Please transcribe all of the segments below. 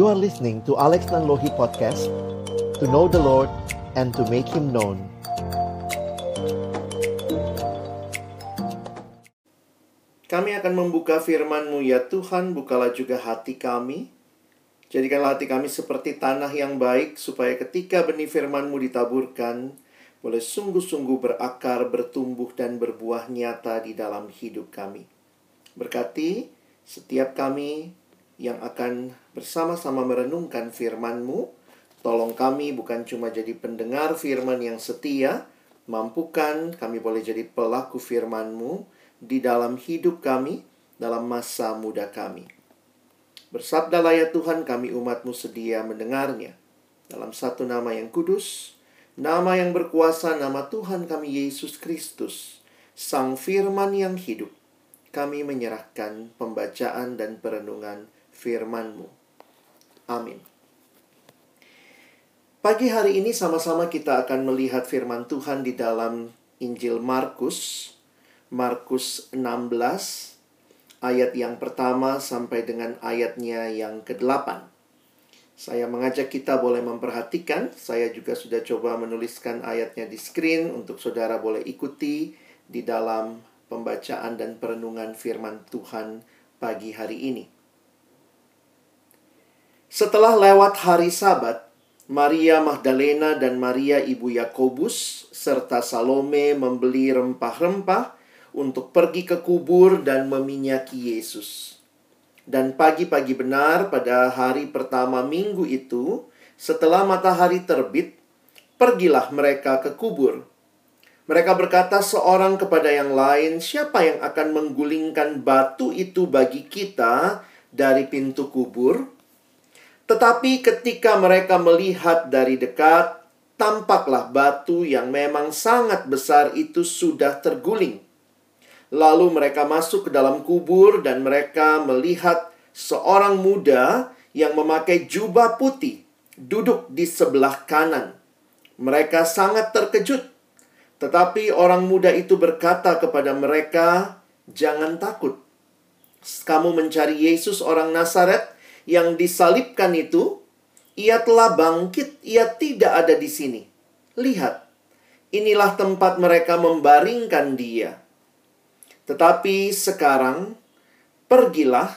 You are listening to Alex Nanlohi Podcast To know the Lord and to make Him known Kami akan membuka firman-Mu ya Tuhan, bukalah juga hati kami. Jadikanlah hati kami seperti tanah yang baik, supaya ketika benih firman-Mu ditaburkan, boleh sungguh-sungguh berakar, bertumbuh, dan berbuah nyata di dalam hidup kami. Berkati setiap kami yang akan bersama-sama merenungkan firman-Mu. Tolong kami bukan cuma jadi pendengar firman yang setia, mampukan kami boleh jadi pelaku firman-Mu, di dalam hidup kami, dalam masa muda kami. Bersabdalah ya Tuhan kami umatmu sedia mendengarnya. Dalam satu nama yang kudus, nama yang berkuasa, nama Tuhan kami Yesus Kristus, Sang Firman yang hidup, kami menyerahkan pembacaan dan perenungan firman-Mu. Amin. Pagi hari ini sama-sama kita akan melihat firman Tuhan di dalam Injil Markus Markus 16 ayat yang pertama sampai dengan ayatnya yang ke-8. Saya mengajak kita boleh memperhatikan, saya juga sudah coba menuliskan ayatnya di screen untuk saudara boleh ikuti di dalam pembacaan dan perenungan firman Tuhan pagi hari ini. Setelah lewat hari Sabat, Maria Magdalena dan Maria ibu Yakobus serta Salome membeli rempah-rempah untuk pergi ke kubur dan meminyaki Yesus. Dan pagi-pagi benar pada hari pertama minggu itu, setelah matahari terbit, pergilah mereka ke kubur. Mereka berkata seorang kepada yang lain, "Siapa yang akan menggulingkan batu itu bagi kita dari pintu kubur?" Tetapi ketika mereka melihat dari dekat, tampaklah batu yang memang sangat besar itu sudah terguling. Lalu mereka masuk ke dalam kubur dan mereka melihat seorang muda yang memakai jubah putih duduk di sebelah kanan. Mereka sangat terkejut. Tetapi orang muda itu berkata kepada mereka, "Jangan takut. Kamu mencari Yesus orang Nazaret yang disalibkan itu. Ia telah bangkit, ia tidak ada di sini. Lihat, inilah tempat mereka membaringkan dia." Tetapi sekarang, pergilah,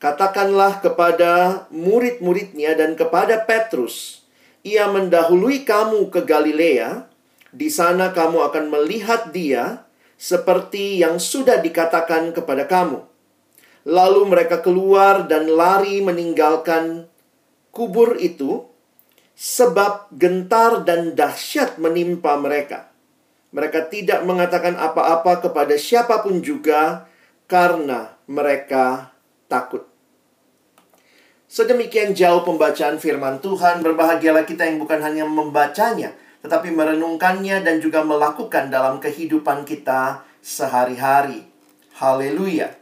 katakanlah kepada murid-muridnya dan kepada Petrus, ia mendahului kamu ke Galilea, di sana kamu akan melihat dia seperti yang sudah dikatakan kepada kamu. Lalu mereka keluar dan lari meninggalkan kubur itu, sebab gentar dan dahsyat menimpa mereka. Mereka tidak mengatakan apa-apa kepada siapa pun juga karena mereka takut. Sedemikian jauh pembacaan firman Tuhan, berbahagialah kita yang bukan hanya membacanya, tetapi merenungkannya dan juga melakukan dalam kehidupan kita sehari-hari. Haleluya!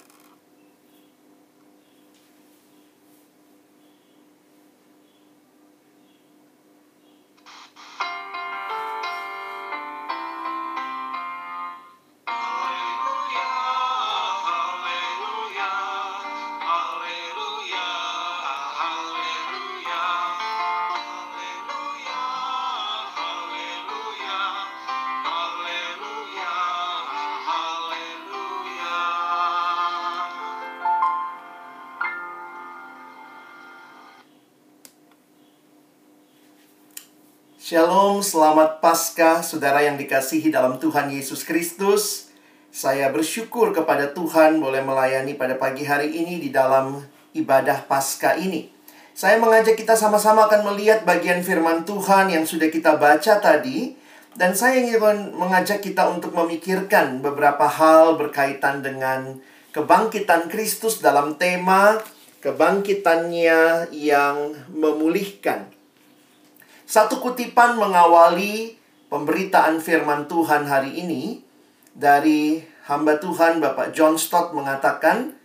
Shalom, selamat Paskah, saudara yang dikasihi dalam Tuhan Yesus Kristus. Saya bersyukur kepada Tuhan boleh melayani pada pagi hari ini di dalam ibadah Paskah ini. Saya mengajak kita sama-sama akan melihat bagian firman Tuhan yang sudah kita baca tadi. Dan saya ingin mengajak kita untuk memikirkan beberapa hal berkaitan dengan kebangkitan Kristus dalam tema kebangkitannya yang memulihkan. Satu kutipan mengawali pemberitaan firman Tuhan hari ini dari hamba Tuhan Bapak John Stott mengatakan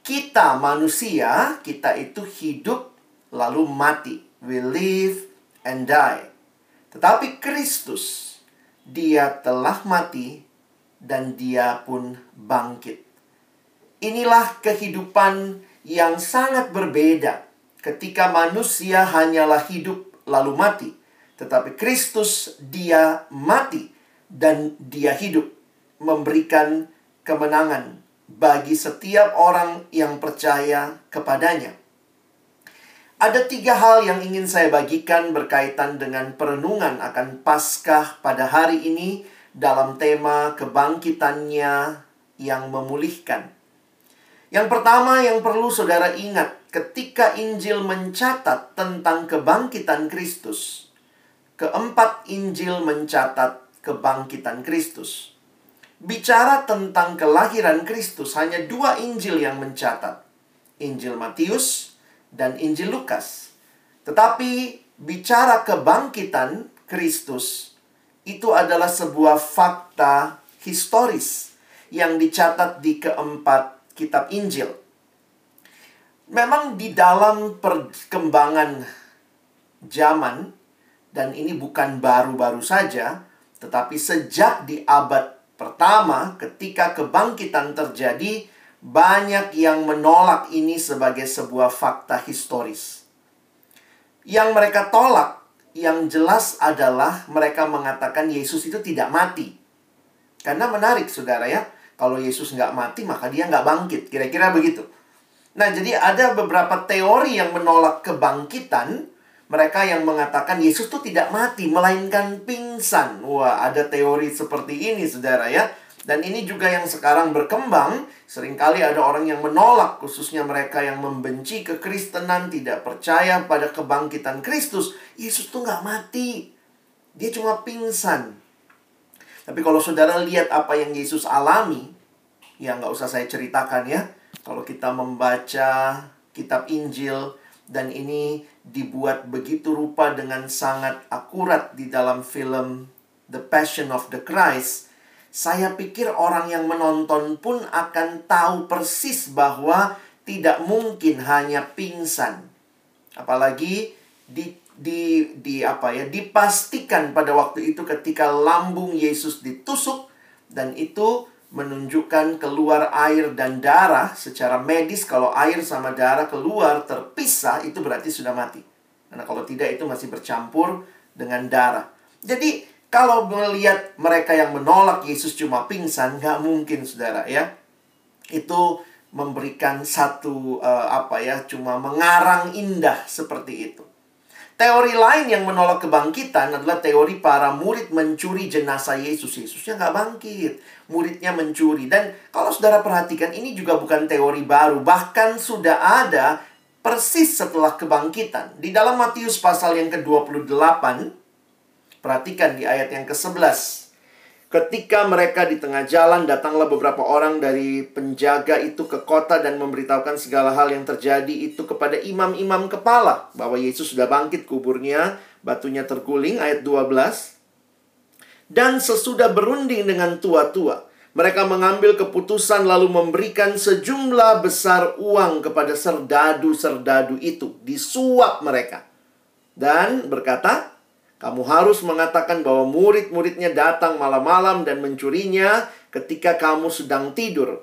kita manusia, kita itu hidup lalu mati. We live and die. Tetapi Kristus, dia telah mati dan dia pun bangkit. Inilah kehidupan yang sangat berbeda ketika manusia hanyalah hidup lalu mati, tetapi Kristus dia mati dan dia hidup memberikan kemenangan bagi setiap orang yang percaya kepadanya. Ada tiga hal yang ingin saya bagikan berkaitan dengan perenungan akan Paskah pada hari ini dalam tema kebangkitannya yang memulihkan. Yang pertama yang perlu saudara ingat ketika Injil mencatat tentang kebangkitan Kristus. Keempat Injil mencatat kebangkitan Kristus. Bicara tentang kelahiran Kristus hanya dua Injil yang mencatat. Injil Matius dan Injil Lukas. Tetapi bicara kebangkitan Kristus itu adalah sebuah fakta historis yang dicatat di keempat kitab Injil. Memang di dalam perkembangan zaman dan ini bukan baru-baru saja, tetapi sejak di abad pertama ketika kebangkitan terjadi, banyak yang menolak ini sebagai sebuah fakta historis. Yang mereka tolak, yang jelas adalah mereka mengatakan Yesus itu tidak mati. Karena menarik, saudara ya. Kalau Yesus nggak mati, maka dia nggak bangkit. Kira-kira begitu. Nah, jadi ada beberapa teori yang menolak kebangkitan. Mereka yang mengatakan Yesus itu tidak mati, melainkan pingsan. Wah, ada teori seperti ini, saudara ya. Dan ini juga yang sekarang berkembang. Seringkali ada orang yang menolak, khususnya mereka yang membenci kekristenan, tidak percaya pada kebangkitan Kristus. Yesus tuh nggak mati. Dia cuma pingsan. Tapi kalau saudara lihat apa yang Yesus alami, ya nggak usah saya ceritakan ya. Kalau kita membaca kitab Injil, dan ini dibuat begitu rupa dengan sangat akurat di dalam film The Passion of the Christ, saya pikir orang yang menonton pun akan tahu persis bahwa tidak mungkin hanya pingsan. Apalagi di di di apa ya dipastikan pada waktu itu ketika lambung Yesus ditusuk dan itu menunjukkan keluar air dan darah secara medis kalau air sama darah keluar terpisah itu berarti sudah mati. Karena kalau tidak itu masih bercampur dengan darah. Jadi kalau melihat mereka yang menolak Yesus cuma pingsan, nggak mungkin, saudara ya. Itu memberikan satu uh, apa ya, cuma mengarang indah seperti itu. Teori lain yang menolak kebangkitan adalah teori para murid mencuri jenazah Yesus. Yesusnya nggak bangkit, muridnya mencuri. Dan kalau saudara perhatikan, ini juga bukan teori baru. Bahkan sudah ada persis setelah kebangkitan. Di dalam Matius pasal yang ke-28, Perhatikan di ayat yang ke-11. Ketika mereka di tengah jalan, datanglah beberapa orang dari penjaga itu ke kota dan memberitahukan segala hal yang terjadi itu kepada imam-imam kepala. Bahwa Yesus sudah bangkit kuburnya, batunya terguling, ayat 12. Dan sesudah berunding dengan tua-tua, mereka mengambil keputusan lalu memberikan sejumlah besar uang kepada serdadu-serdadu itu. Disuap mereka. Dan berkata, kamu harus mengatakan bahwa murid-muridnya datang malam-malam dan mencurinya ketika kamu sedang tidur.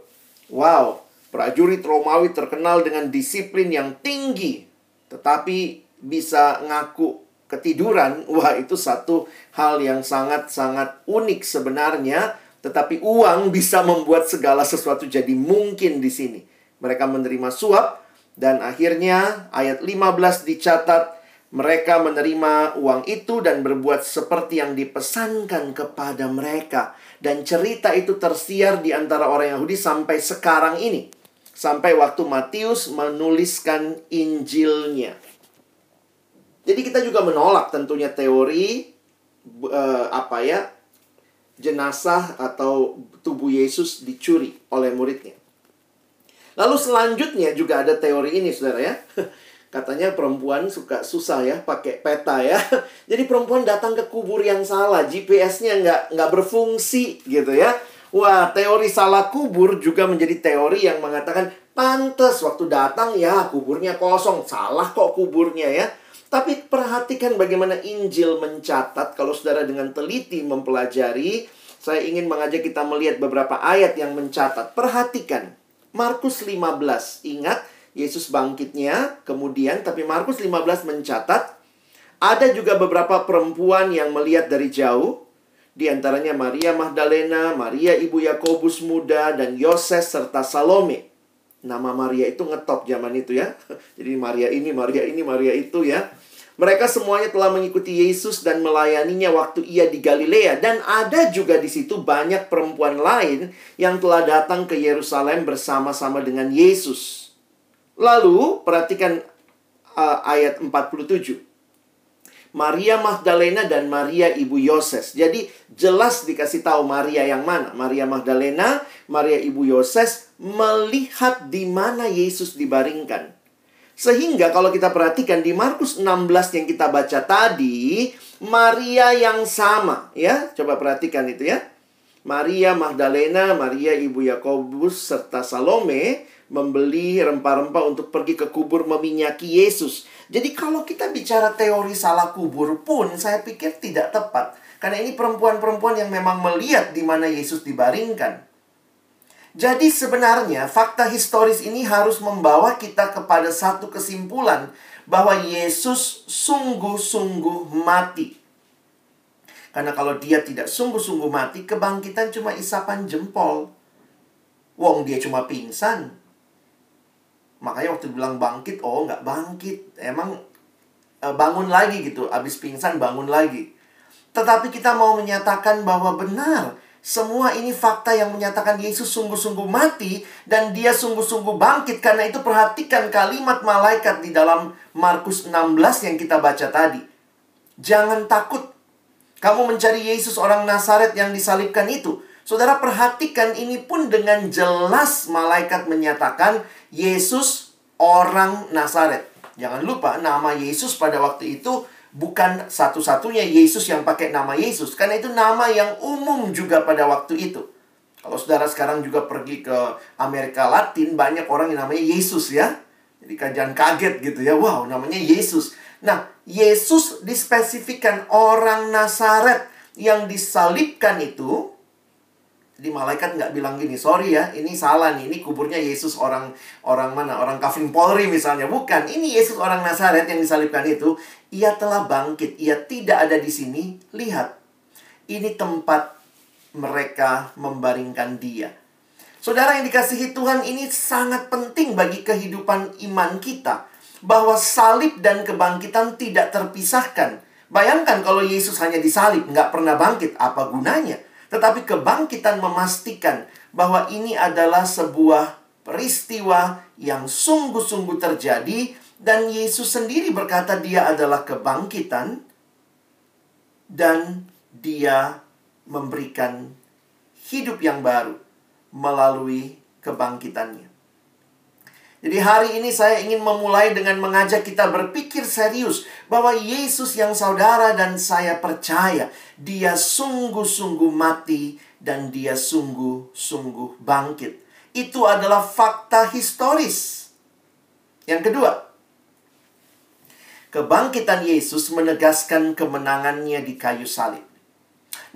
Wow, prajurit Romawi terkenal dengan disiplin yang tinggi, tetapi bisa ngaku ketiduran. Wah, itu satu hal yang sangat-sangat unik sebenarnya, tetapi uang bisa membuat segala sesuatu jadi mungkin di sini. Mereka menerima suap dan akhirnya ayat 15 dicatat mereka menerima uang itu dan berbuat seperti yang dipesankan kepada mereka. Dan cerita itu tersiar di antara orang Yahudi sampai sekarang ini. Sampai waktu Matius menuliskan Injilnya. Jadi kita juga menolak tentunya teori uh, apa ya jenazah atau tubuh Yesus dicuri oleh muridnya. Lalu selanjutnya juga ada teori ini saudara ya. Katanya perempuan suka susah ya pakai peta ya. Jadi perempuan datang ke kubur yang salah, GPS-nya nggak nggak berfungsi gitu ya. Wah, teori salah kubur juga menjadi teori yang mengatakan pantas waktu datang ya kuburnya kosong, salah kok kuburnya ya. Tapi perhatikan bagaimana Injil mencatat kalau saudara dengan teliti mempelajari, saya ingin mengajak kita melihat beberapa ayat yang mencatat. Perhatikan Markus 15. Ingat Yesus bangkitnya, kemudian tapi Markus 15 mencatat ada juga beberapa perempuan yang melihat dari jauh, di antaranya Maria Magdalena, Maria ibu Yakobus muda dan Yoses serta Salome. Nama Maria itu ngetop zaman itu ya. Jadi Maria ini, Maria ini, Maria itu ya. Mereka semuanya telah mengikuti Yesus dan melayaninya waktu ia di Galilea dan ada juga di situ banyak perempuan lain yang telah datang ke Yerusalem bersama-sama dengan Yesus. Lalu, perhatikan uh, ayat 47. Maria Magdalena dan Maria ibu Yoses. Jadi jelas dikasih tahu Maria yang mana. Maria Magdalena, Maria ibu Yoses melihat di mana Yesus dibaringkan. Sehingga kalau kita perhatikan di Markus 16 yang kita baca tadi, Maria yang sama ya. Coba perhatikan itu ya. Maria Magdalena, Maria ibu Yakobus serta Salome membeli rempah-rempah untuk pergi ke kubur meminyaki Yesus. Jadi kalau kita bicara teori salah kubur pun saya pikir tidak tepat. Karena ini perempuan-perempuan yang memang melihat di mana Yesus dibaringkan. Jadi sebenarnya fakta historis ini harus membawa kita kepada satu kesimpulan bahwa Yesus sungguh-sungguh mati. Karena kalau dia tidak sungguh-sungguh mati, kebangkitan cuma isapan jempol. Wong dia cuma pingsan. Makanya waktu bilang bangkit, oh nggak bangkit. Emang uh, bangun lagi gitu. Abis pingsan bangun lagi. Tetapi kita mau menyatakan bahwa benar. Semua ini fakta yang menyatakan Yesus sungguh-sungguh mati dan dia sungguh-sungguh bangkit. Karena itu perhatikan kalimat malaikat di dalam Markus 16 yang kita baca tadi. Jangan takut. Kamu mencari Yesus orang Nazaret yang disalibkan itu. Saudara perhatikan ini pun dengan jelas malaikat menyatakan Yesus orang Nazaret. Jangan lupa nama Yesus pada waktu itu bukan satu-satunya Yesus yang pakai nama Yesus. Karena itu nama yang umum juga pada waktu itu. Kalau saudara sekarang juga pergi ke Amerika Latin, banyak orang yang namanya Yesus ya. Jadi kajian kaget gitu ya. Wow, namanya Yesus. Nah, Yesus dispesifikkan orang Nazaret yang disalibkan itu jadi malaikat nggak bilang gini, sorry ya, ini salah nih, ini kuburnya Yesus orang orang mana, orang Kaving Polri misalnya, bukan. Ini Yesus orang Nazaret yang disalibkan itu, ia telah bangkit, ia tidak ada di sini. Lihat, ini tempat mereka membaringkan dia. Saudara yang dikasihi Tuhan, ini sangat penting bagi kehidupan iman kita, bahwa salib dan kebangkitan tidak terpisahkan. Bayangkan kalau Yesus hanya disalib, nggak pernah bangkit, apa gunanya? Tetapi kebangkitan memastikan bahwa ini adalah sebuah peristiwa yang sungguh-sungguh terjadi dan Yesus sendiri berkata dia adalah kebangkitan dan dia memberikan hidup yang baru melalui kebangkitannya. Jadi hari ini saya ingin memulai dengan mengajak kita berpikir serius bahwa Yesus yang saudara dan saya percaya, dia sungguh-sungguh mati dan dia sungguh-sungguh bangkit. Itu adalah fakta historis. Yang kedua, kebangkitan Yesus menegaskan kemenangannya di kayu salib.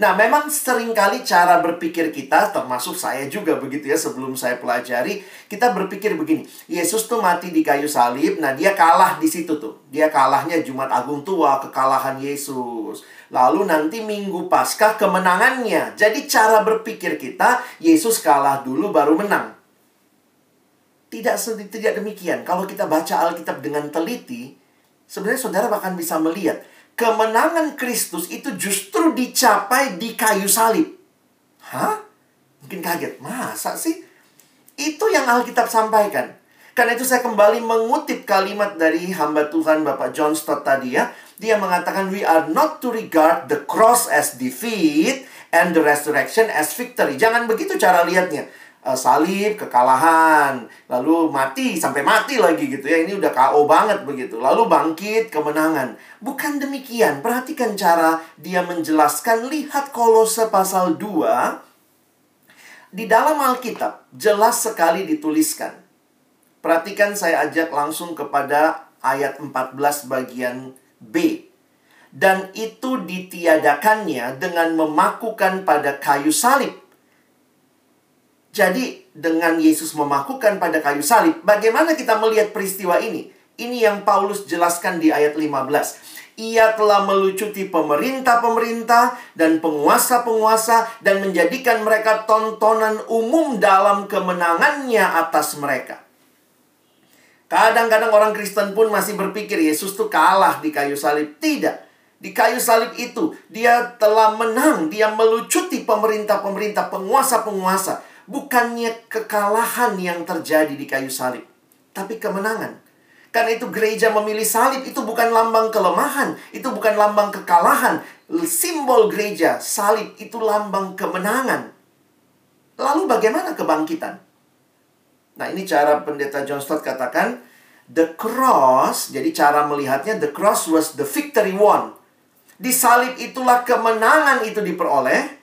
Nah, memang sering kali cara berpikir kita, termasuk saya juga begitu ya, sebelum saya pelajari, kita berpikir begini, Yesus tuh mati di kayu salib, nah dia kalah di situ tuh. Dia kalahnya Jumat Agung tua, kekalahan Yesus. Lalu nanti Minggu Paskah kemenangannya. Jadi cara berpikir kita, Yesus kalah dulu baru menang. Tidak, tidak demikian. Kalau kita baca Alkitab dengan teliti, sebenarnya saudara bahkan bisa melihat kemenangan Kristus itu justru dicapai di kayu salib. Hah? Mungkin kaget. Masa sih? Itu yang Alkitab sampaikan. Karena itu saya kembali mengutip kalimat dari hamba Tuhan Bapak John Stott tadi ya. Dia mengatakan, we are not to regard the cross as defeat and the resurrection as victory. Jangan begitu cara lihatnya uh, salib, kekalahan, lalu mati sampai mati lagi gitu ya. Ini udah KO banget begitu. Lalu bangkit, kemenangan. Bukan demikian. Perhatikan cara dia menjelaskan. Lihat Kolose pasal 2 di dalam Alkitab jelas sekali dituliskan. Perhatikan saya ajak langsung kepada ayat 14 bagian B. Dan itu ditiadakannya dengan memakukan pada kayu salib Jadi, dengan Yesus memakukan pada kayu salib, bagaimana kita melihat peristiwa ini? Ini yang Paulus jelaskan di ayat 15. Ia telah melucuti pemerintah-pemerintah dan penguasa-penguasa dan menjadikan mereka tontonan umum dalam kemenangannya atas mereka. Kadang-kadang orang Kristen pun masih berpikir Yesus tuh kalah di kayu salib. Tidak. Di kayu salib itu dia telah menang, dia melucuti pemerintah-pemerintah, penguasa-penguasa. Bukannya kekalahan yang terjadi di kayu salib, tapi kemenangan. Karena itu gereja memilih salib itu bukan lambang kelemahan, itu bukan lambang kekalahan. Simbol gereja, salib itu lambang kemenangan. Lalu bagaimana kebangkitan? Nah, ini cara pendeta John Stott katakan, the cross, jadi cara melihatnya the cross was the victory won. Di salib itulah kemenangan itu diperoleh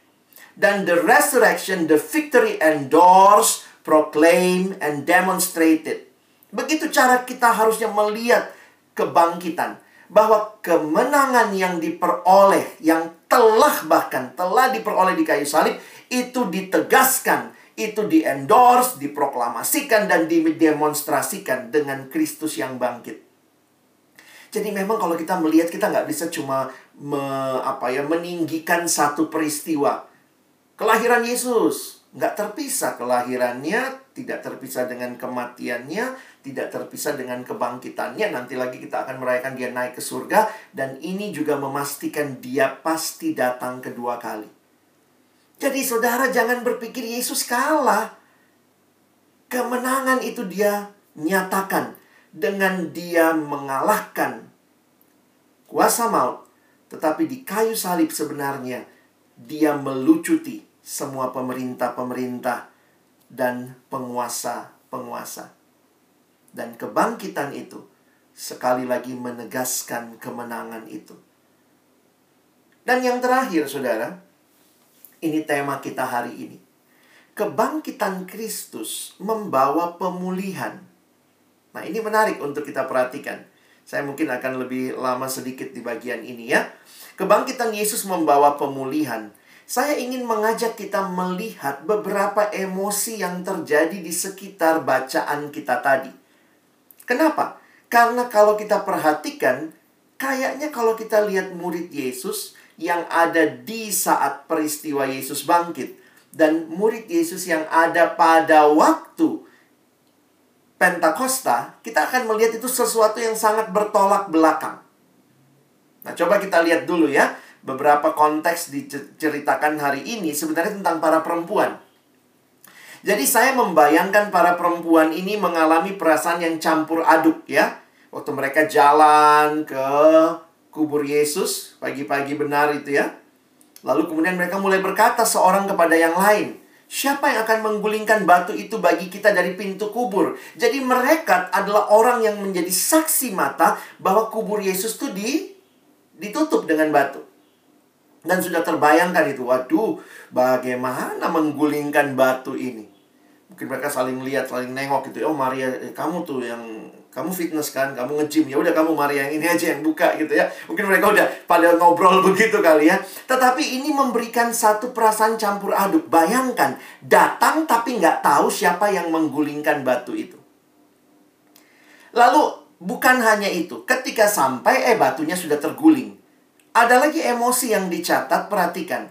dan the resurrection, the victory endorsed, proclaimed and demonstrated. Begitu cara kita harusnya melihat kebangkitan. Bahwa kemenangan yang diperoleh, yang telah bahkan telah diperoleh di kayu salib, itu ditegaskan, itu diendorse, diproklamasikan, dan didemonstrasikan dengan Kristus yang bangkit. Jadi memang kalau kita melihat kita nggak bisa cuma me, apa ya meninggikan satu peristiwa. Kelahiran Yesus nggak terpisah kelahirannya, tidak terpisah dengan kematiannya, tidak terpisah dengan kebangkitannya. Nanti lagi kita akan merayakan dia naik ke surga dan ini juga memastikan dia pasti datang kedua kali. Jadi saudara jangan berpikir Yesus kalah. Kemenangan itu dia nyatakan dengan dia mengalahkan kuasa maut. Tetapi di kayu salib sebenarnya dia melucuti semua pemerintah-pemerintah dan penguasa-penguasa. Dan kebangkitan itu sekali lagi menegaskan kemenangan itu. Dan yang terakhir, saudara, ini tema kita hari ini. Kebangkitan Kristus membawa pemulihan. Nah, ini menarik untuk kita perhatikan. Saya mungkin akan lebih lama sedikit di bagian ini ya. Kebangkitan Yesus membawa pemulihan. Saya ingin mengajak kita melihat beberapa emosi yang terjadi di sekitar bacaan kita tadi. Kenapa? Karena kalau kita perhatikan, kayaknya kalau kita lihat murid Yesus yang ada di saat peristiwa Yesus bangkit dan murid Yesus yang ada pada waktu Pentakosta, kita akan melihat itu sesuatu yang sangat bertolak belakang. Nah, coba kita lihat dulu ya. Beberapa konteks diceritakan hari ini sebenarnya tentang para perempuan. Jadi saya membayangkan para perempuan ini mengalami perasaan yang campur aduk ya. Waktu mereka jalan ke kubur Yesus pagi-pagi benar itu ya. Lalu kemudian mereka mulai berkata seorang kepada yang lain, Siapa yang akan menggulingkan batu itu bagi kita dari pintu kubur? Jadi mereka adalah orang yang menjadi saksi mata bahwa kubur Yesus itu di, ditutup dengan batu. Dan sudah terbayangkan itu, waduh, bagaimana menggulingkan batu ini? Mungkin mereka saling lihat, saling nengok gitu. Oh Maria, eh, kamu tuh yang kamu fitness kan, kamu nge-gym. Ya udah kamu Maria yang ini aja yang buka gitu ya. Mungkin mereka udah pada ngobrol begitu kali ya. Tetapi ini memberikan satu perasaan campur aduk. Bayangkan, datang tapi nggak tahu siapa yang menggulingkan batu itu. Lalu bukan hanya itu, ketika sampai eh batunya sudah terguling. Ada lagi emosi yang dicatat, perhatikan.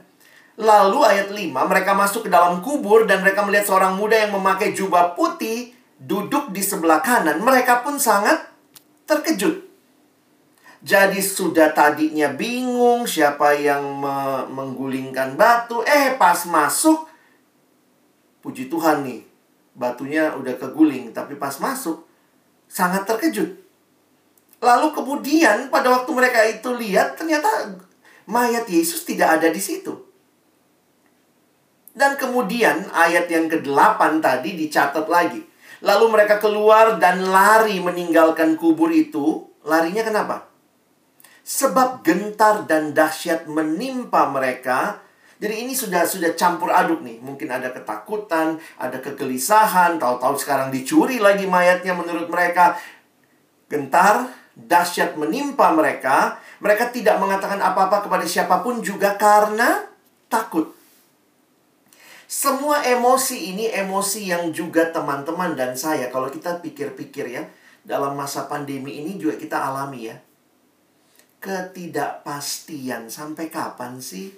Lalu ayat 5, mereka masuk ke dalam kubur dan mereka melihat seorang muda yang memakai jubah putih duduk di sebelah kanan. Mereka pun sangat terkejut. Jadi sudah tadinya bingung siapa yang me menggulingkan batu. Eh pas masuk, puji Tuhan nih, batunya udah keguling. Tapi pas masuk, sangat terkejut. Lalu kemudian pada waktu mereka itu lihat, ternyata mayat Yesus tidak ada di situ. Dan kemudian ayat yang ke-8 tadi dicatat lagi. Lalu mereka keluar dan lari meninggalkan kubur itu. Larinya kenapa? Sebab gentar dan dahsyat menimpa mereka. Jadi ini sudah sudah campur aduk nih. Mungkin ada ketakutan, ada kegelisahan, tahu-tahu sekarang dicuri lagi mayatnya menurut mereka. Gentar, dahsyat menimpa mereka. Mereka tidak mengatakan apa-apa kepada siapa pun juga karena takut. Semua emosi ini emosi yang juga teman-teman dan saya kalau kita pikir-pikir ya, dalam masa pandemi ini juga kita alami ya. Ketidakpastian sampai kapan sih?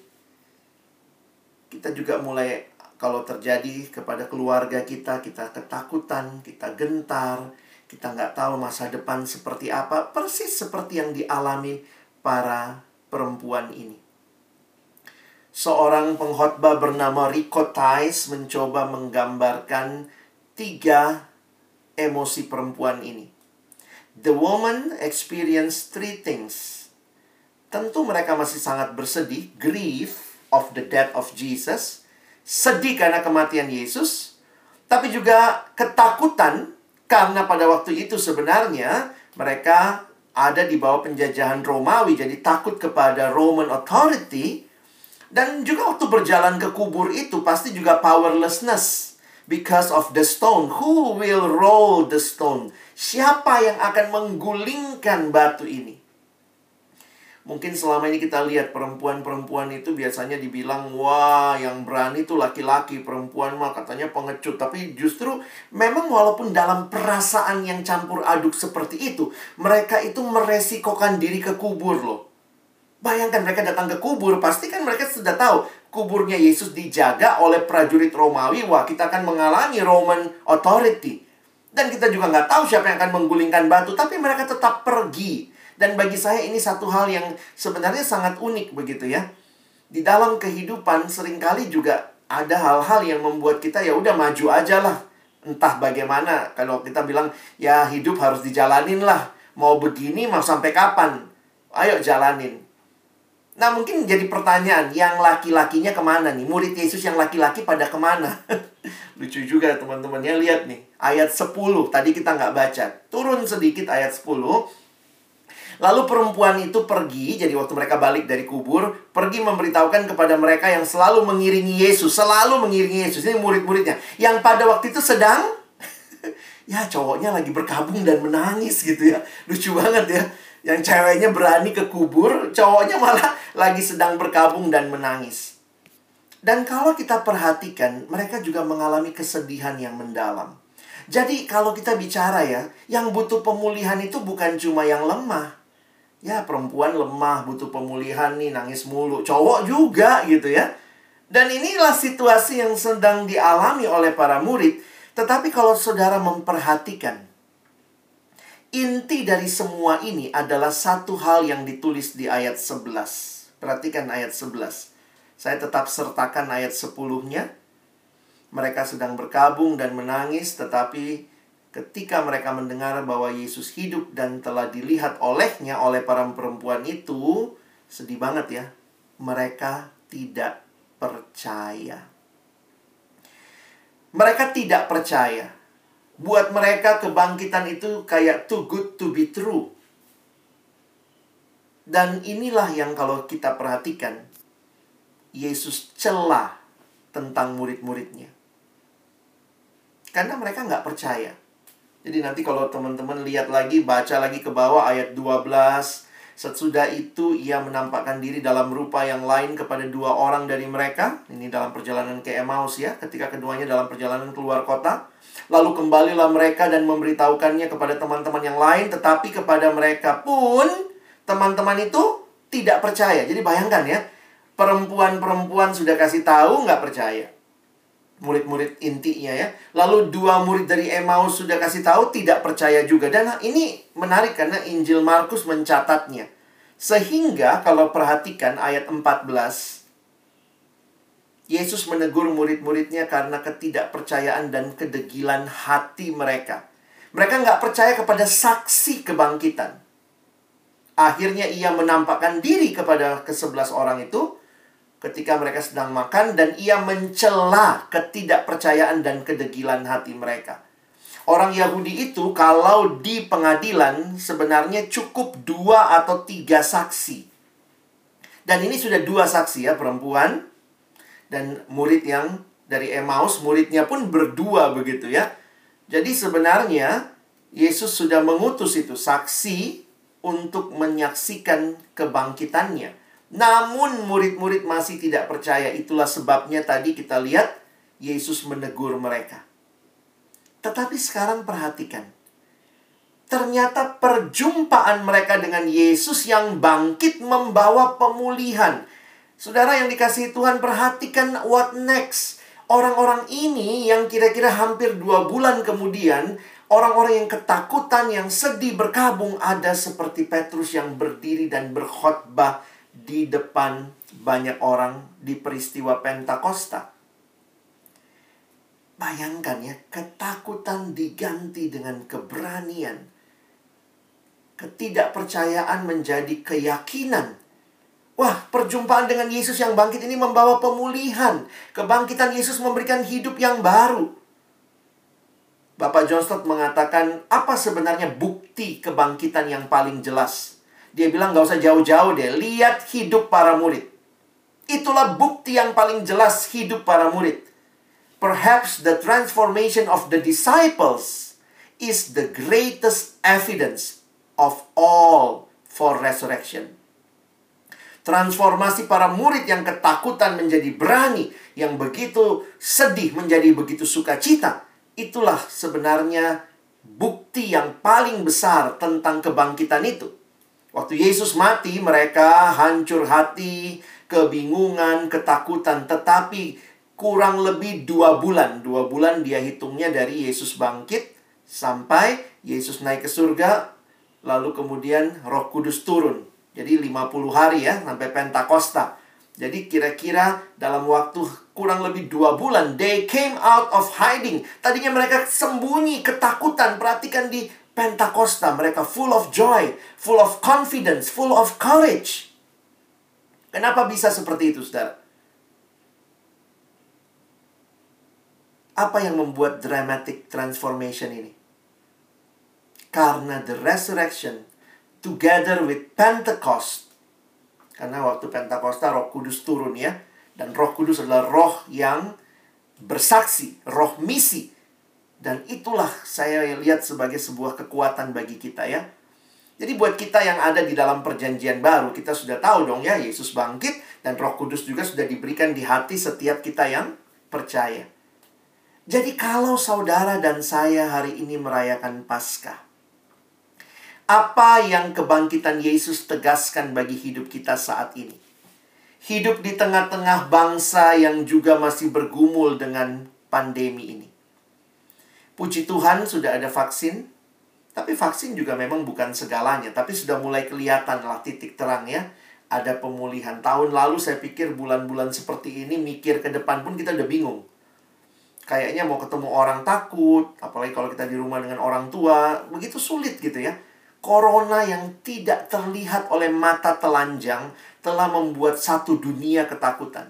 Kita juga mulai kalau terjadi kepada keluarga kita, kita ketakutan, kita gentar, kita nggak tahu masa depan seperti apa, persis seperti yang dialami para perempuan ini. Seorang pengkhotbah bernama Rico Tice mencoba menggambarkan tiga emosi perempuan ini. The woman experienced three things. Tentu mereka masih sangat bersedih, grief of the death of Jesus, sedih karena kematian Yesus, tapi juga ketakutan karena pada waktu itu sebenarnya mereka ada di bawah penjajahan Romawi, jadi takut kepada Roman authority. Dan juga waktu berjalan ke kubur itu pasti juga powerlessness because of the stone. Who will roll the stone? Siapa yang akan menggulingkan batu ini? Mungkin selama ini kita lihat perempuan-perempuan itu biasanya dibilang, wah yang berani itu laki-laki, perempuan mah katanya pengecut. Tapi justru memang walaupun dalam perasaan yang campur aduk seperti itu, mereka itu meresikokan diri ke kubur loh. Bayangkan mereka datang ke kubur, pasti kan mereka sudah tahu kuburnya Yesus dijaga oleh prajurit Romawi. Wah, kita akan mengalami Roman authority. Dan kita juga nggak tahu siapa yang akan menggulingkan batu, tapi mereka tetap pergi dan bagi saya ini satu hal yang sebenarnya sangat unik begitu ya. Di dalam kehidupan sering kali juga ada hal-hal yang membuat kita ya udah maju aja lah. Entah bagaimana kalau kita bilang ya hidup harus dijalanin lah. Mau begini mau sampai kapan? Ayo jalanin. Nah mungkin jadi pertanyaan yang laki-lakinya ke mana nih? Murid Yesus yang laki-laki pada ke mana? Lucu juga teman-temannya lihat nih. Ayat 10 tadi kita nggak baca. Turun sedikit ayat 10 Lalu perempuan itu pergi, jadi waktu mereka balik dari kubur, pergi memberitahukan kepada mereka yang selalu mengiringi Yesus, selalu mengiringi Yesus. Ini murid-muridnya. Yang pada waktu itu sedang, ya cowoknya lagi berkabung dan menangis gitu ya. Lucu banget ya. Yang ceweknya berani ke kubur, cowoknya malah lagi sedang berkabung dan menangis. Dan kalau kita perhatikan, mereka juga mengalami kesedihan yang mendalam. Jadi kalau kita bicara ya, yang butuh pemulihan itu bukan cuma yang lemah, Ya perempuan lemah, butuh pemulihan nih, nangis mulu. Cowok juga gitu ya. Dan inilah situasi yang sedang dialami oleh para murid. Tetapi kalau saudara memperhatikan, inti dari semua ini adalah satu hal yang ditulis di ayat 11. Perhatikan ayat 11. Saya tetap sertakan ayat 10-nya. Mereka sedang berkabung dan menangis, tetapi ketika mereka mendengar bahwa Yesus hidup dan telah dilihat olehnya oleh para perempuan itu, sedih banget ya. Mereka tidak percaya. Mereka tidak percaya. Buat mereka kebangkitan itu kayak too good to be true. Dan inilah yang kalau kita perhatikan, Yesus celah tentang murid-muridnya. Karena mereka nggak percaya. Jadi nanti kalau teman-teman lihat lagi, baca lagi ke bawah ayat 12. Sesudah itu ia menampakkan diri dalam rupa yang lain kepada dua orang dari mereka. Ini dalam perjalanan ke Emmaus ya, ketika keduanya dalam perjalanan keluar kota. Lalu kembalilah mereka dan memberitahukannya kepada teman-teman yang lain. Tetapi kepada mereka pun, teman-teman itu tidak percaya. Jadi bayangkan ya, perempuan-perempuan sudah kasih tahu nggak percaya murid-murid intinya ya. Lalu dua murid dari Emmaus sudah kasih tahu tidak percaya juga. Dan ini menarik karena Injil Markus mencatatnya. Sehingga kalau perhatikan ayat 14 Yesus menegur murid-muridnya karena ketidakpercayaan dan kedegilan hati mereka. Mereka nggak percaya kepada saksi kebangkitan. Akhirnya ia menampakkan diri kepada kesebelas orang itu ketika mereka sedang makan dan ia mencela ketidakpercayaan dan kedegilan hati mereka. Orang Yahudi itu kalau di pengadilan sebenarnya cukup dua atau tiga saksi. Dan ini sudah dua saksi ya, perempuan dan murid yang dari Emmaus, muridnya pun berdua begitu ya. Jadi sebenarnya Yesus sudah mengutus itu saksi untuk menyaksikan kebangkitannya. Namun murid-murid masih tidak percaya. Itulah sebabnya tadi kita lihat Yesus menegur mereka. Tetapi sekarang perhatikan. Ternyata perjumpaan mereka dengan Yesus yang bangkit membawa pemulihan. Saudara yang dikasih Tuhan, perhatikan what next. Orang-orang ini yang kira-kira hampir dua bulan kemudian, orang-orang yang ketakutan, yang sedih berkabung, ada seperti Petrus yang berdiri dan berkhotbah di depan banyak orang di peristiwa Pentakosta. Bayangkan ya, ketakutan diganti dengan keberanian. Ketidakpercayaan menjadi keyakinan. Wah, perjumpaan dengan Yesus yang bangkit ini membawa pemulihan. Kebangkitan Yesus memberikan hidup yang baru. Bapak John Stott mengatakan, apa sebenarnya bukti kebangkitan yang paling jelas? Dia bilang, gak usah jauh-jauh deh, lihat hidup para murid. Itulah bukti yang paling jelas hidup para murid. Perhaps the transformation of the disciples is the greatest evidence of all for resurrection. Transformasi para murid yang ketakutan menjadi berani, yang begitu sedih menjadi begitu sukacita. Itulah sebenarnya bukti yang paling besar tentang kebangkitan itu. Waktu Yesus mati, mereka hancur hati, kebingungan, ketakutan, tetapi kurang lebih dua bulan. Dua bulan dia hitungnya dari Yesus bangkit sampai Yesus naik ke surga, lalu kemudian roh kudus turun. Jadi 50 hari ya, sampai Pentakosta. Jadi kira-kira dalam waktu kurang lebih dua bulan, they came out of hiding. Tadinya mereka sembunyi, ketakutan. Perhatikan di Pentakosta, mereka full of joy, full of confidence, full of courage. Kenapa bisa seperti itu, saudara? Apa yang membuat dramatic transformation ini? Karena the resurrection together with Pentecost. Karena waktu Pentakosta roh kudus turun ya. Dan roh kudus adalah roh yang bersaksi, roh misi. Dan itulah saya lihat sebagai sebuah kekuatan bagi kita ya. Jadi buat kita yang ada di dalam perjanjian baru, kita sudah tahu dong ya, Yesus bangkit dan roh kudus juga sudah diberikan di hati setiap kita yang percaya. Jadi kalau saudara dan saya hari ini merayakan Paskah, apa yang kebangkitan Yesus tegaskan bagi hidup kita saat ini? Hidup di tengah-tengah bangsa yang juga masih bergumul dengan pandemi ini. Puji Tuhan sudah ada vaksin, tapi vaksin juga memang bukan segalanya, tapi sudah mulai kelihatan lah titik terang ya. Ada pemulihan. Tahun lalu saya pikir bulan-bulan seperti ini mikir ke depan pun kita udah bingung kayaknya mau ketemu orang takut, apalagi kalau kita di rumah dengan orang tua, begitu sulit gitu ya. Corona yang tidak terlihat oleh mata telanjang telah membuat satu dunia ketakutan.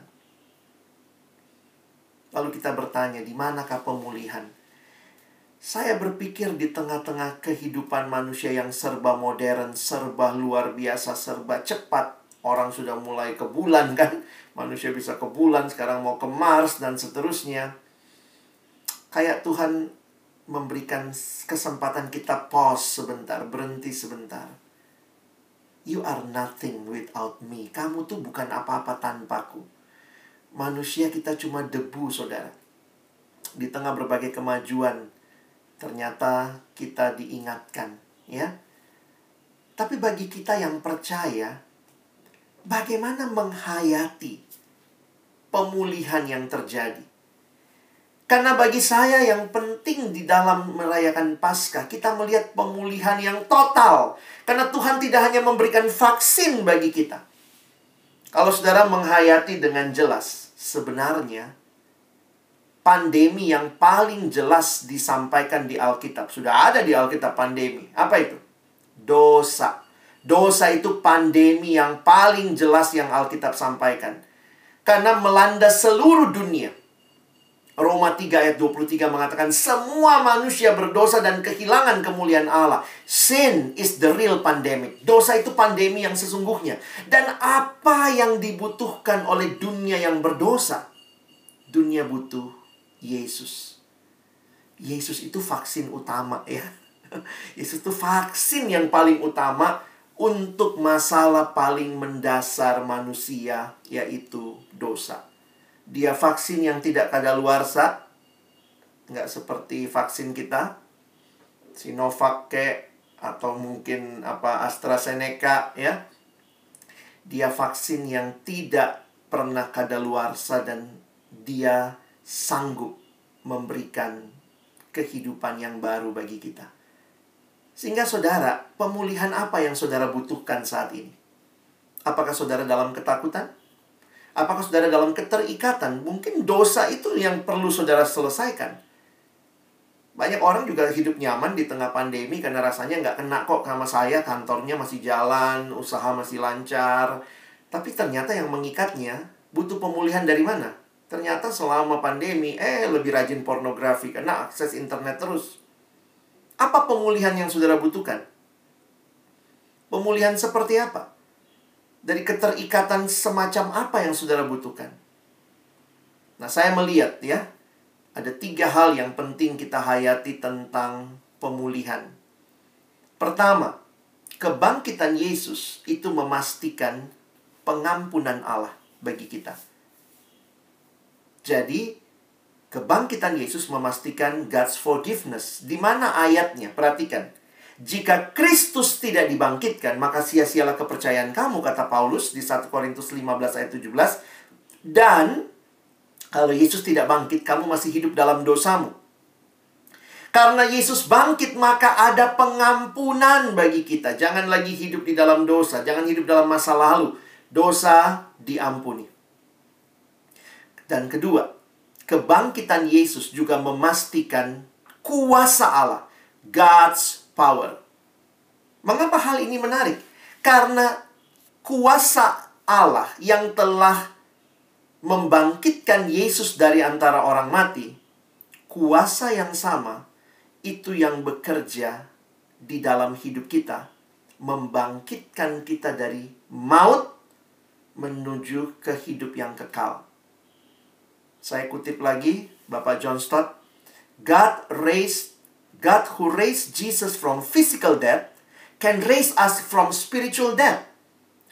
Lalu kita bertanya, di manakah pemulihan? Saya berpikir di tengah-tengah kehidupan manusia yang serba modern, serba luar biasa, serba cepat. Orang sudah mulai ke bulan kan? Manusia bisa ke bulan, sekarang mau ke Mars dan seterusnya kayak Tuhan memberikan kesempatan kita pause sebentar, berhenti sebentar. You are nothing without me. Kamu tuh bukan apa-apa tanpaku. Manusia kita cuma debu, saudara. Di tengah berbagai kemajuan, ternyata kita diingatkan, ya. Tapi bagi kita yang percaya, bagaimana menghayati pemulihan yang terjadi? Karena bagi saya yang penting di dalam merayakan Paskah, kita melihat pemulihan yang total. Karena Tuhan tidak hanya memberikan vaksin bagi kita. Kalau saudara menghayati dengan jelas, sebenarnya pandemi yang paling jelas disampaikan di Alkitab. Sudah ada di Alkitab pandemi. Apa itu? Dosa. Dosa itu pandemi yang paling jelas yang Alkitab sampaikan. Karena melanda seluruh dunia Roma 3 ayat 23 mengatakan semua manusia berdosa dan kehilangan kemuliaan Allah. Sin is the real pandemic. Dosa itu pandemi yang sesungguhnya. Dan apa yang dibutuhkan oleh dunia yang berdosa? Dunia butuh Yesus. Yesus itu vaksin utama ya. Yesus itu vaksin yang paling utama untuk masalah paling mendasar manusia yaitu dosa. Dia vaksin yang tidak kadaluarsa. Nggak seperti vaksin kita. Sinovac kayak atau mungkin apa AstraZeneca ya. Dia vaksin yang tidak pernah kadaluarsa dan dia sanggup memberikan kehidupan yang baru bagi kita. Sehingga saudara, pemulihan apa yang saudara butuhkan saat ini? Apakah saudara dalam ketakutan? Apakah saudara dalam keterikatan? Mungkin dosa itu yang perlu saudara selesaikan. Banyak orang juga hidup nyaman di tengah pandemi karena rasanya nggak kena kok sama saya, kantornya masih jalan, usaha masih lancar. Tapi ternyata yang mengikatnya butuh pemulihan dari mana? Ternyata selama pandemi, eh lebih rajin pornografi karena akses internet terus. Apa pemulihan yang saudara butuhkan? Pemulihan seperti apa? Dari keterikatan semacam apa yang saudara butuhkan? Nah, saya melihat ya, ada tiga hal yang penting kita hayati tentang pemulihan. Pertama, kebangkitan Yesus itu memastikan pengampunan Allah bagi kita. Jadi, Kebangkitan Yesus memastikan God's forgiveness. Di mana ayatnya? Perhatikan. Jika Kristus tidak dibangkitkan, maka sia-sialah kepercayaan kamu, kata Paulus di 1 Korintus 15 ayat 17. Dan, kalau Yesus tidak bangkit, kamu masih hidup dalam dosamu. Karena Yesus bangkit, maka ada pengampunan bagi kita. Jangan lagi hidup di dalam dosa. Jangan hidup dalam masa lalu. Dosa diampuni. Dan kedua, kebangkitan Yesus juga memastikan kuasa Allah, God's power. Mengapa hal ini menarik? Karena kuasa Allah yang telah membangkitkan Yesus dari antara orang mati, kuasa yang sama itu yang bekerja di dalam hidup kita, membangkitkan kita dari maut menuju ke hidup yang kekal. Saya kutip lagi Bapak John Stott. God raised God who raised Jesus from physical death can raise us from spiritual death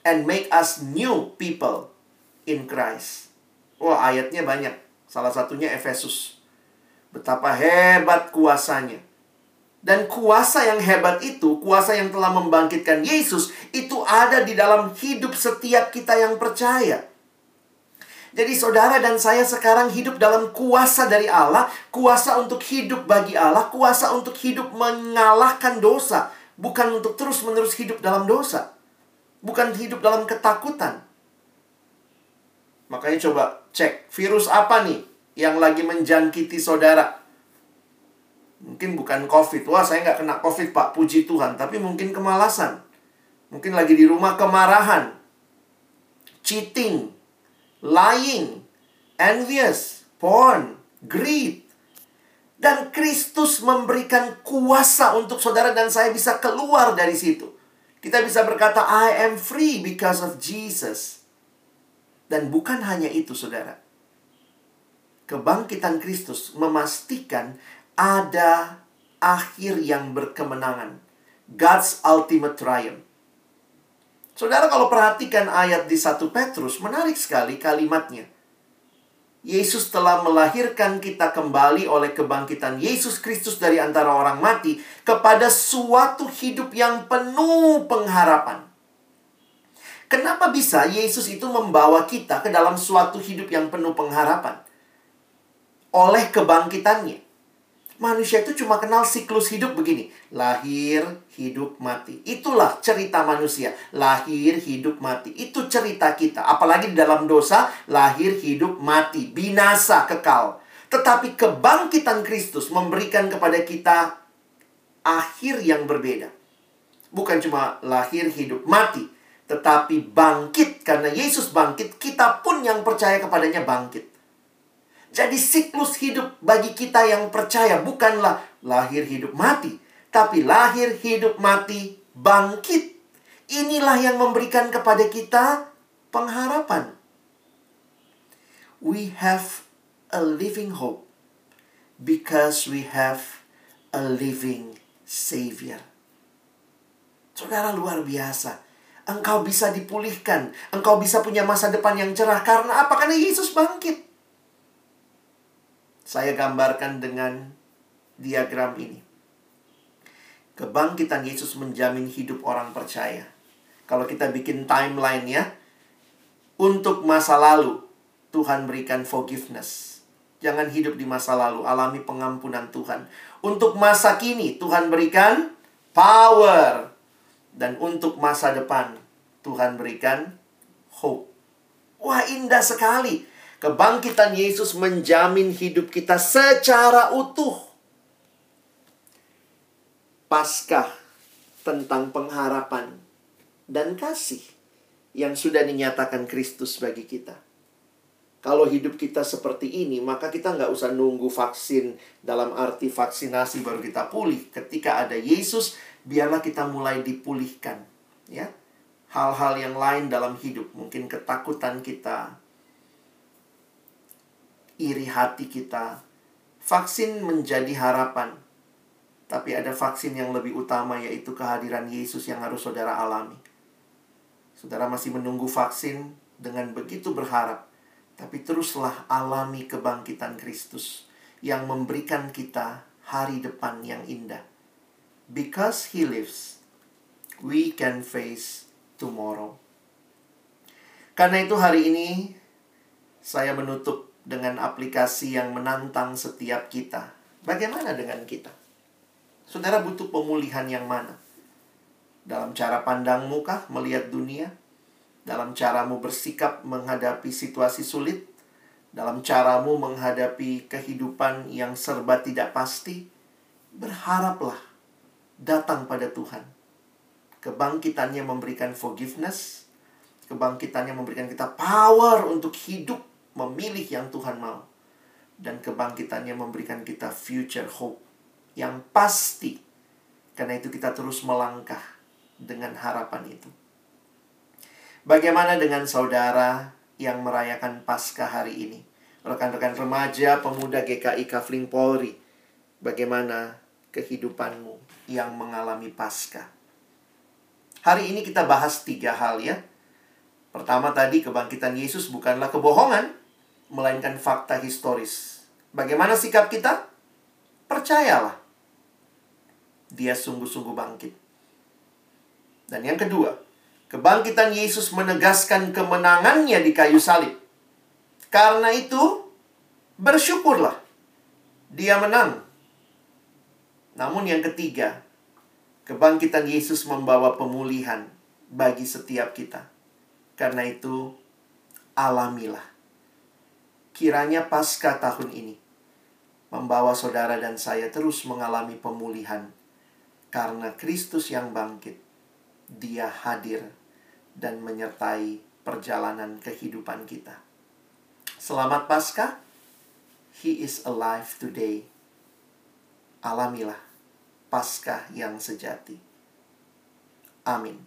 and make us new people in Christ. Wah, ayatnya banyak. Salah satunya Efesus. Betapa hebat kuasanya. Dan kuasa yang hebat itu, kuasa yang telah membangkitkan Yesus, itu ada di dalam hidup setiap kita yang percaya. Jadi saudara dan saya sekarang hidup dalam kuasa dari Allah, kuasa untuk hidup bagi Allah, kuasa untuk hidup mengalahkan dosa, bukan untuk terus-menerus hidup dalam dosa. Bukan hidup dalam ketakutan. Makanya coba cek virus apa nih yang lagi menjangkiti saudara. Mungkin bukan COVID. Wah, saya nggak kena COVID, Pak. Puji Tuhan. Tapi mungkin kemalasan. Mungkin lagi di rumah kemarahan. Cheating lying, envious, porn, greed. Dan Kristus memberikan kuasa untuk saudara dan saya bisa keluar dari situ. Kita bisa berkata, I am free because of Jesus. Dan bukan hanya itu, saudara. Kebangkitan Kristus memastikan ada akhir yang berkemenangan. God's ultimate triumph. Saudara kalau perhatikan ayat di 1 Petrus, menarik sekali kalimatnya. Yesus telah melahirkan kita kembali oleh kebangkitan Yesus Kristus dari antara orang mati kepada suatu hidup yang penuh pengharapan. Kenapa bisa Yesus itu membawa kita ke dalam suatu hidup yang penuh pengharapan? Oleh kebangkitannya. Manusia itu cuma kenal siklus hidup begini. Lahir, hidup, mati. Itulah cerita manusia. Lahir, hidup, mati. Itu cerita kita. Apalagi di dalam dosa, lahir, hidup, mati. Binasa, kekal. Tetapi kebangkitan Kristus memberikan kepada kita akhir yang berbeda. Bukan cuma lahir, hidup, mati. Tetapi bangkit. Karena Yesus bangkit, kita pun yang percaya kepadanya bangkit. Jadi siklus hidup bagi kita yang percaya bukanlah lahir hidup mati, tapi lahir hidup mati bangkit. Inilah yang memberikan kepada kita pengharapan. We have a living hope because we have a living Savior. Saudara luar biasa. Engkau bisa dipulihkan. Engkau bisa punya masa depan yang cerah. Karena apa? Karena Yesus bangkit. Saya gambarkan dengan diagram ini. Kebangkitan Yesus menjamin hidup orang percaya. Kalau kita bikin timeline ya, untuk masa lalu Tuhan berikan forgiveness. Jangan hidup di masa lalu, alami pengampunan Tuhan. Untuk masa kini Tuhan berikan power. Dan untuk masa depan Tuhan berikan hope. Wah, indah sekali. Kebangkitan Yesus menjamin hidup kita secara utuh. Paskah tentang pengharapan dan kasih yang sudah dinyatakan Kristus bagi kita. Kalau hidup kita seperti ini, maka kita nggak usah nunggu vaksin dalam arti vaksinasi baru kita pulih. Ketika ada Yesus, biarlah kita mulai dipulihkan. Ya, hal-hal yang lain dalam hidup, mungkin ketakutan kita, iri hati kita. Vaksin menjadi harapan, tapi ada vaksin yang lebih utama, yaitu kehadiran Yesus yang harus saudara alami. Saudara masih menunggu vaksin dengan begitu berharap, tapi teruslah alami kebangkitan Kristus yang memberikan kita hari depan yang indah. Because He lives, we can face tomorrow. Karena itu hari ini saya menutup dengan aplikasi yang menantang setiap kita. Bagaimana dengan kita? Saudara butuh pemulihan yang mana? Dalam cara pandangmu kah melihat dunia? Dalam caramu bersikap menghadapi situasi sulit? Dalam caramu menghadapi kehidupan yang serba tidak pasti? Berharaplah datang pada Tuhan. Kebangkitannya memberikan forgiveness, kebangkitannya memberikan kita power untuk hidup memilih yang Tuhan mau. Dan kebangkitannya memberikan kita future hope yang pasti. Karena itu kita terus melangkah dengan harapan itu. Bagaimana dengan saudara yang merayakan Paskah hari ini? Rekan-rekan remaja, pemuda GKI Kavling Polri. Bagaimana kehidupanmu yang mengalami Paskah? Hari ini kita bahas tiga hal ya. Pertama tadi kebangkitan Yesus bukanlah kebohongan melainkan fakta historis. Bagaimana sikap kita? Percayalah. Dia sungguh-sungguh bangkit. Dan yang kedua, kebangkitan Yesus menegaskan kemenangannya di kayu salib. Karena itu, bersyukurlah. Dia menang. Namun yang ketiga, kebangkitan Yesus membawa pemulihan bagi setiap kita. Karena itu, alamilah kiranya pasca tahun ini membawa saudara dan saya terus mengalami pemulihan karena Kristus yang bangkit. Dia hadir dan menyertai perjalanan kehidupan kita. Selamat Paskah. He is alive today. Alamilah Paskah yang sejati. Amin.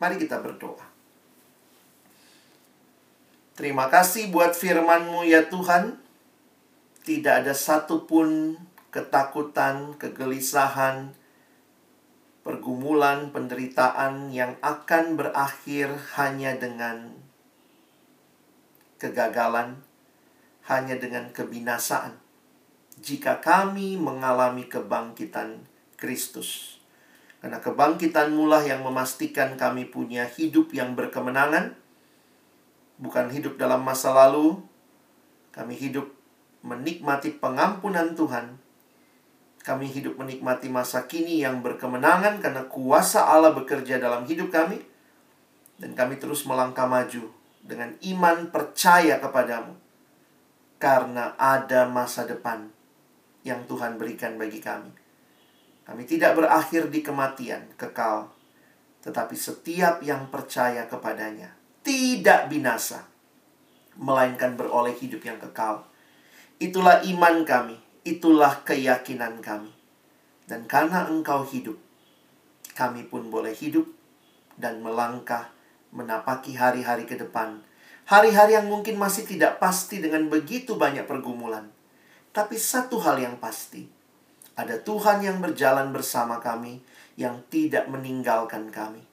Mari kita berdoa. Terima kasih buat firman-Mu ya Tuhan. Tidak ada satupun ketakutan, kegelisahan, pergumulan, penderitaan yang akan berakhir hanya dengan kegagalan, hanya dengan kebinasaan. Jika kami mengalami kebangkitan Kristus. Karena kebangkitan mulah yang memastikan kami punya hidup yang berkemenangan, bukan hidup dalam masa lalu. Kami hidup menikmati pengampunan Tuhan. Kami hidup menikmati masa kini yang berkemenangan karena kuasa Allah bekerja dalam hidup kami. Dan kami terus melangkah maju dengan iman percaya kepadamu. Karena ada masa depan yang Tuhan berikan bagi kami. Kami tidak berakhir di kematian kekal, tetapi setiap yang percaya kepadanya tidak binasa, melainkan beroleh hidup yang kekal. Itulah iman kami, itulah keyakinan kami. Dan karena engkau hidup, kami pun boleh hidup dan melangkah menapaki hari-hari ke depan. Hari-hari yang mungkin masih tidak pasti dengan begitu banyak pergumulan. Tapi satu hal yang pasti, ada Tuhan yang berjalan bersama kami, yang tidak meninggalkan kami.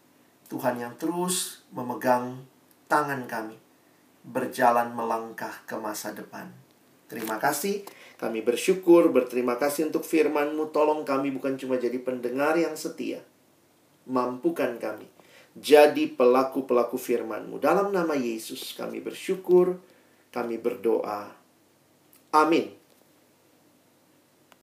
Tuhan yang terus memegang tangan kami berjalan melangkah ke masa depan. Terima kasih. Kami bersyukur, berterima kasih untuk firman-Mu. Tolong kami bukan cuma jadi pendengar yang setia. Mampukan kami jadi pelaku-pelaku firman-Mu. Dalam nama Yesus kami bersyukur, kami berdoa. Amin.